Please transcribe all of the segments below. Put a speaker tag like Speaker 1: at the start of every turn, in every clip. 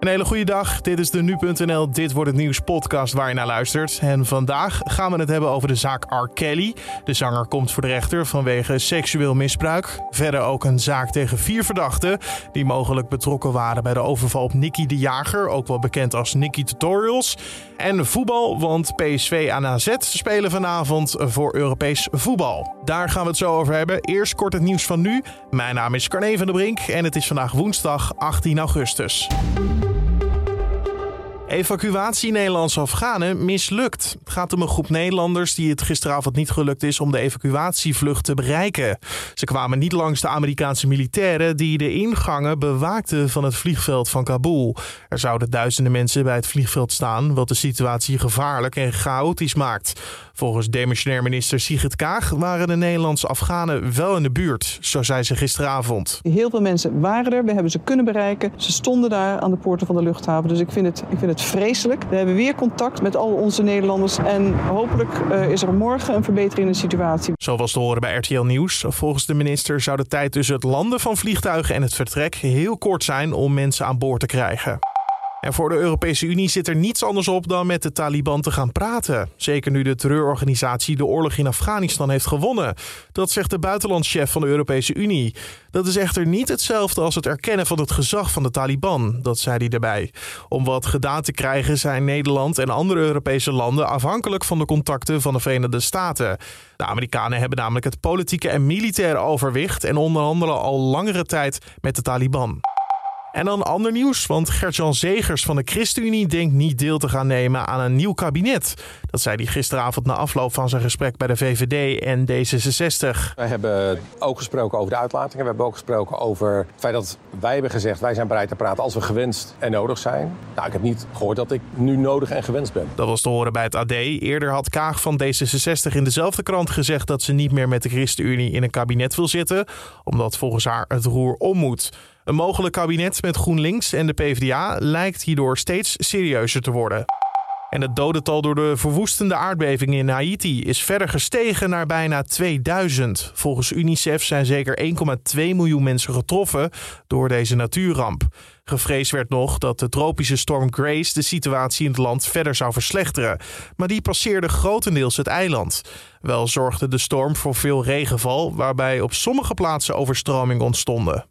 Speaker 1: Een hele goede dag. Dit is de Nu.nl Dit wordt het nieuws podcast waar je naar luistert. En vandaag gaan we het hebben over de zaak R. Kelly. De zanger komt voor de rechter vanwege seksueel misbruik. Verder ook een zaak tegen vier verdachten die mogelijk betrokken waren bij de overval op Nicky de Jager, ook wel bekend als Nicky Tutorials. En voetbal, want PSV en AZ spelen vanavond voor Europees voetbal. Daar gaan we het zo over hebben. Eerst kort het nieuws van nu. Mijn naam is Carne van der Brink en het is vandaag woensdag 18 augustus. Evacuatie Nederlandse Afghanen mislukt. Het gaat om een groep Nederlanders die het gisteravond niet gelukt is om de evacuatievlucht te bereiken. Ze kwamen niet langs de Amerikaanse militairen die de ingangen bewaakten van het vliegveld van Kabul. Er zouden duizenden mensen bij het vliegveld staan, wat de situatie gevaarlijk en chaotisch maakt. Volgens demissionair minister Sigrid Kaag waren de Nederlandse Afghanen wel in de buurt, zo zei ze gisteravond.
Speaker 2: Heel veel mensen waren er, we hebben ze kunnen bereiken. Ze stonden daar aan de poorten van de luchthaven, dus ik vind het, ik vind het vreselijk. We hebben weer contact met al onze Nederlanders en hopelijk uh, is er morgen een verbetering in de situatie.
Speaker 1: Zo was te horen bij RTL Nieuws. Volgens de minister zou de tijd tussen het landen van vliegtuigen en het vertrek heel kort zijn om mensen aan boord te krijgen. En voor de Europese Unie zit er niets anders op dan met de Taliban te gaan praten. Zeker nu de terreurorganisatie de oorlog in Afghanistan heeft gewonnen. Dat zegt de buitenlandschef van de Europese Unie. Dat is echter niet hetzelfde als het erkennen van het gezag van de Taliban, dat zei hij erbij. Om wat gedaan te krijgen zijn Nederland en andere Europese landen afhankelijk van de contacten van de Verenigde Staten. De Amerikanen hebben namelijk het politieke en militaire overwicht en onderhandelen al langere tijd met de Taliban. En dan ander nieuws, want Gert-Jan Zegers van de ChristenUnie denkt niet deel te gaan nemen aan een nieuw kabinet. Dat zei hij gisteravond na afloop van zijn gesprek bij de VVD en D66.
Speaker 3: We hebben ook gesproken over de uitlatingen. We hebben ook gesproken over het feit dat wij hebben gezegd... wij zijn bereid te praten als we gewenst en nodig zijn. Nou, ik heb niet gehoord dat ik nu nodig en gewenst ben.
Speaker 1: Dat was te horen bij het AD. Eerder had Kaag van D66 in dezelfde krant gezegd... dat ze niet meer met de ChristenUnie in een kabinet wil zitten... omdat volgens haar het roer om moet. Een mogelijk kabinet met GroenLinks en de PvdA lijkt hierdoor steeds serieuzer te worden. En het dodental door de verwoestende aardbeving in Haiti is verder gestegen naar bijna 2000. Volgens UNICEF zijn zeker 1,2 miljoen mensen getroffen door deze natuurramp. Gevreesd werd nog dat de tropische storm Grace de situatie in het land verder zou verslechteren. Maar die passeerde grotendeels het eiland. Wel zorgde de storm voor veel regenval, waarbij op sommige plaatsen overstromingen ontstonden.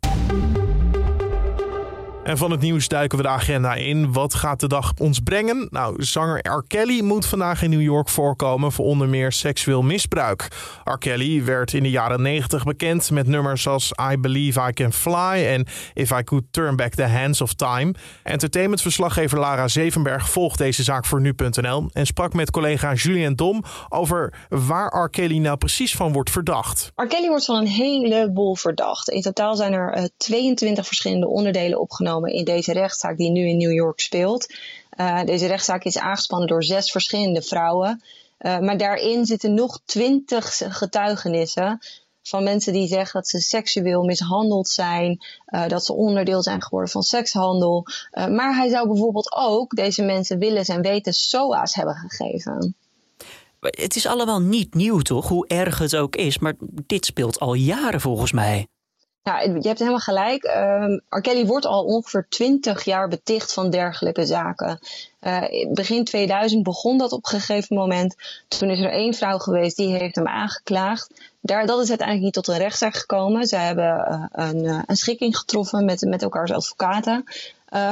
Speaker 1: En van het nieuws duiken we de agenda in. Wat gaat de dag ons brengen? Nou, zanger R. Kelly moet vandaag in New York voorkomen voor onder meer seksueel misbruik. R. Kelly werd in de jaren 90 bekend met nummers als I Believe I Can Fly en If I Could Turn Back the Hands of Time. Entertainmentverslaggever Lara Zevenberg volgt deze zaak voor nu.nl en sprak met collega Julian Dom over waar R. Kelly nou precies van wordt verdacht.
Speaker 4: R. Kelly wordt van een heleboel verdacht. In totaal zijn er uh, eh, 22 verschillende onderdelen opgenomen in deze rechtszaak die nu in New York speelt. Uh, deze rechtszaak is aangespannen door zes verschillende vrouwen. Uh, maar daarin zitten nog twintig getuigenissen van mensen die zeggen dat ze seksueel mishandeld zijn, uh, dat ze onderdeel zijn geworden van sekshandel. maar hij zou bijvoorbeeld ook deze mensen willen en weten SOA's hebben gegeven.
Speaker 5: Het is allemaal niet nieuw, toch? Hoe erg het ook is. Maar dit speelt al jaren volgens mij.
Speaker 4: Ja, je hebt helemaal gelijk. Um, wordt al ongeveer 20 jaar beticht van dergelijke zaken. Uh, begin 2000 begon dat op een gegeven moment. Toen is er één vrouw geweest die heeft hem aangeklaagd. Daar, dat is uiteindelijk niet tot een rechtszaak gekomen. Ze hebben uh, een, uh, een, schikking getroffen met, met elkaar als advocaten.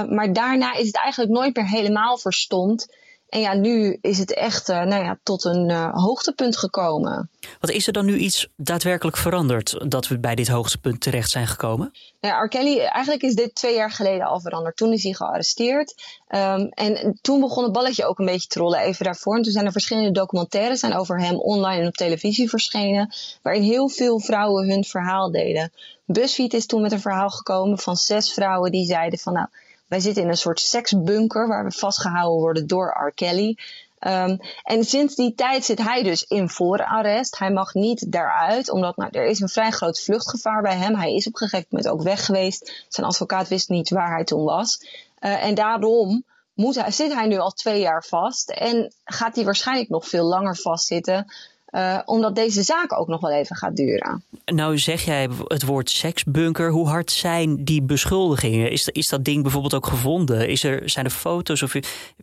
Speaker 4: maar daarna is het eigenlijk nooit meer helemaal verstomd. En ja, nu is het echt uh, nou ja, tot een uh, hoogtepunt gekomen.
Speaker 5: Wat is er dan nu iets daadwerkelijk veranderd dat we bij dit hoogtepunt terecht zijn gekomen?
Speaker 4: Nou ja, R. Kelly, eigenlijk is dit twee jaar geleden al veranderd. Toen is hij gearresteerd. Um, en toen begon het balletje ook een beetje te rollen even daarvoor. En toen zijn er verschillende documentaires zijn over hem online en op televisie verschenen. Waarin heel veel vrouwen hun verhaal deden. BuzzFeed is toen met een verhaal gekomen van zes vrouwen die zeiden van nou wij zitten in een soort seksbunker waar we vastgehouden worden door R. Kelly. Um, en sinds die tijd zit hij dus in voorarrest. Hij mag niet daaruit, omdat nou, er is een vrij groot vluchtgevaar bij hem. Hij is op een gegeven moment ook weg geweest. Zijn advocaat wist niet waar hij toen was. Uh, en daarom moet hij, zit hij nu al twee jaar vast. En gaat hij waarschijnlijk nog veel langer vastzitten. Uh, omdat deze zaak ook nog wel even gaat duren.
Speaker 5: Nou zeg jij het woord seksbunker. Hoe hard zijn die beschuldigingen? Is, is dat ding bijvoorbeeld ook gevonden? Is er, zijn er foto's? Of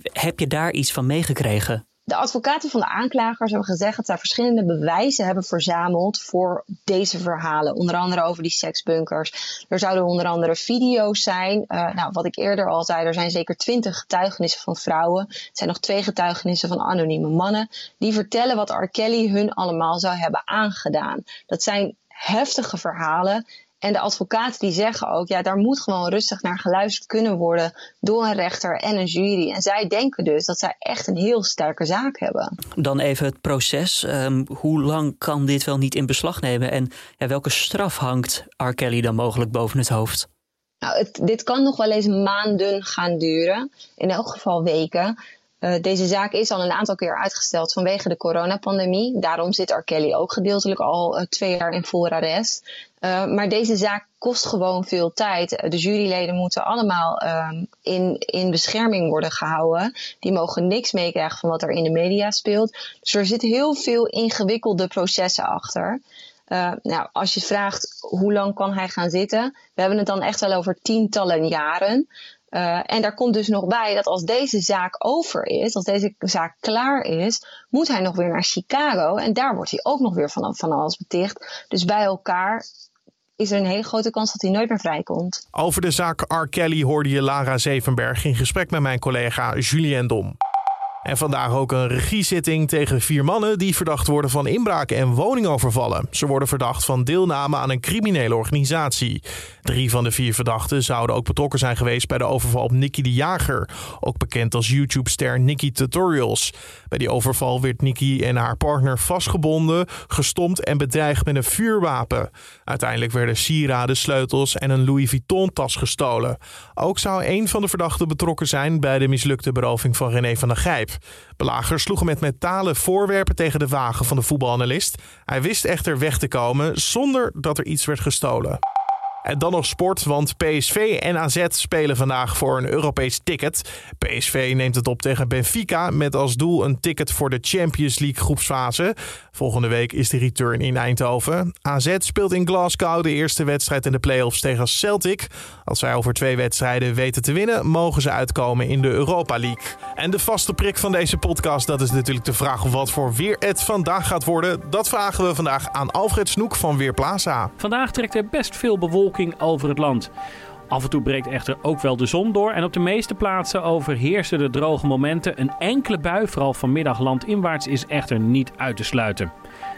Speaker 5: heb je daar iets van meegekregen?
Speaker 4: De advocaten van de aanklagers hebben gezegd dat zij verschillende bewijzen hebben verzameld voor deze verhalen. Onder andere over die seksbunkers. Er zouden onder andere video's zijn. Uh, nou, wat ik eerder al zei, er zijn zeker twintig getuigenissen van vrouwen. Er zijn nog twee getuigenissen van anonieme mannen. Die vertellen wat R. Kelly hun allemaal zou hebben aangedaan. Dat zijn heftige verhalen. En de advocaten die zeggen ook, ja, daar moet gewoon rustig naar geluisterd kunnen worden door een rechter en een jury. En zij denken dus dat zij echt een heel sterke zaak hebben.
Speaker 5: Dan even het proces. Um, hoe lang kan dit wel niet in beslag nemen? En ja, welke straf hangt R. Kelly dan mogelijk boven het hoofd?
Speaker 4: Nou, het, dit kan nog wel eens maanden gaan duren. In elk geval weken. Uh, deze zaak is al een aantal keer uitgesteld vanwege de coronapandemie. Daarom zit R. Ook gedeeltelijk al uh, twee jaar in voorarrest. Uh, maar deze zaak kost gewoon veel tijd. De juryleden moeten allemaal um, in, in bescherming worden gehouden. Die mogen niks meekrijgen van wat er in de media speelt. Dus er zitten heel veel ingewikkelde processen achter. Nou, als je vraagt hoe lang kan hij gaan zitten, we hebben het dan echt wel over tientallen jaren. Uh, en daar komt dus nog bij dat als deze zaak over is, als deze zaak klaar is, moet hij nog weer naar Chicago. En daar wordt hij ook nog weer van, van alles beticht. Dus bij elkaar is er een hele grote kans dat hij nooit meer vrijkomt.
Speaker 1: Over de zaak R. Kelly hoorde je Lara Zevenberg in gesprek met mijn collega Julien Dom. En vandaag ook een regiezitting tegen vier mannen die verdacht worden van inbraak en woningovervallen. Ze worden verdacht van deelname aan een criminele organisatie. Drie van de vier verdachten zouden ook betrokken zijn geweest bij de overval op Nicky de Jager, ook bekend als YouTube-ster Nicky Tutorials. Bij die overval werd Nicky en haar partner vastgebonden, gestompt en bedreigd met een vuurwapen. Uiteindelijk werden sieraden, sleutels en een Louis Vuitton-tas gestolen. Ook zou een van de verdachten betrokken zijn bij de mislukte beroving van René van der Gijp. Belagers sloegen met metalen voorwerpen tegen de wagen van de voetbalanalist. Hij wist echter weg te komen zonder dat er iets werd gestolen. En dan nog sport, want PSV en AZ spelen vandaag voor een Europees ticket. PSV neemt het op tegen Benfica met als doel een ticket voor de Champions League groepsfase. Volgende week is de return in Eindhoven. AZ speelt in Glasgow de eerste wedstrijd in de playoffs tegen Celtic. Als zij over twee wedstrijden weten te winnen, mogen ze uitkomen in de Europa League. En de vaste prik van deze podcast, dat is natuurlijk de vraag wat voor weer het vandaag gaat worden. Dat vragen we vandaag aan Alfred Snoek van Weerplaza.
Speaker 6: Vandaag trekt er best veel bewolking over het land. Af en toe breekt echter ook wel de zon door en op de meeste plaatsen overheersen de droge momenten. Een enkele bui, vooral vanmiddag landinwaarts, is echter niet uit te sluiten.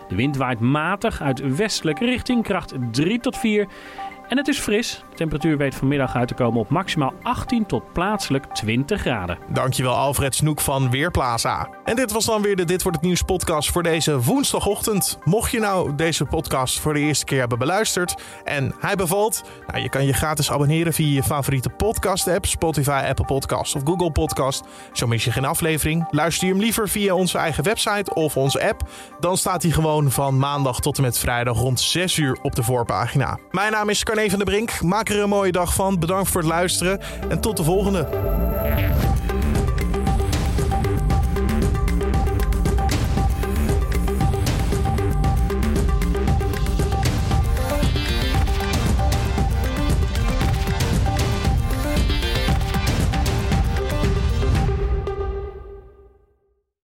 Speaker 6: De wind waait matig uit westelijke richting, kracht 3 tot 4. En het is fris. De temperatuur weet vanmiddag uit te komen op maximaal 18 tot plaatselijk 20 graden.
Speaker 1: Dankjewel Alfred Snoek van Weerplaza. En dit was dan weer de Dit Wordt Het Nieuws podcast voor deze woensdagochtend. Mocht je nou deze podcast voor de eerste keer hebben beluisterd en hij bevalt, nou, je kan je gratis abonneren via je favoriete podcast app, Spotify, Apple Podcast of Google Podcast. Zo mis je geen aflevering. Luister je hem liever via onze eigen website of onze app, dan staat hij gewoon van maandag tot en met vrijdag rond 6 uur op de voorpagina. Mijn naam is Carne van de Brink. Maak er een mooie dag van. Bedankt voor het luisteren en tot de volgende.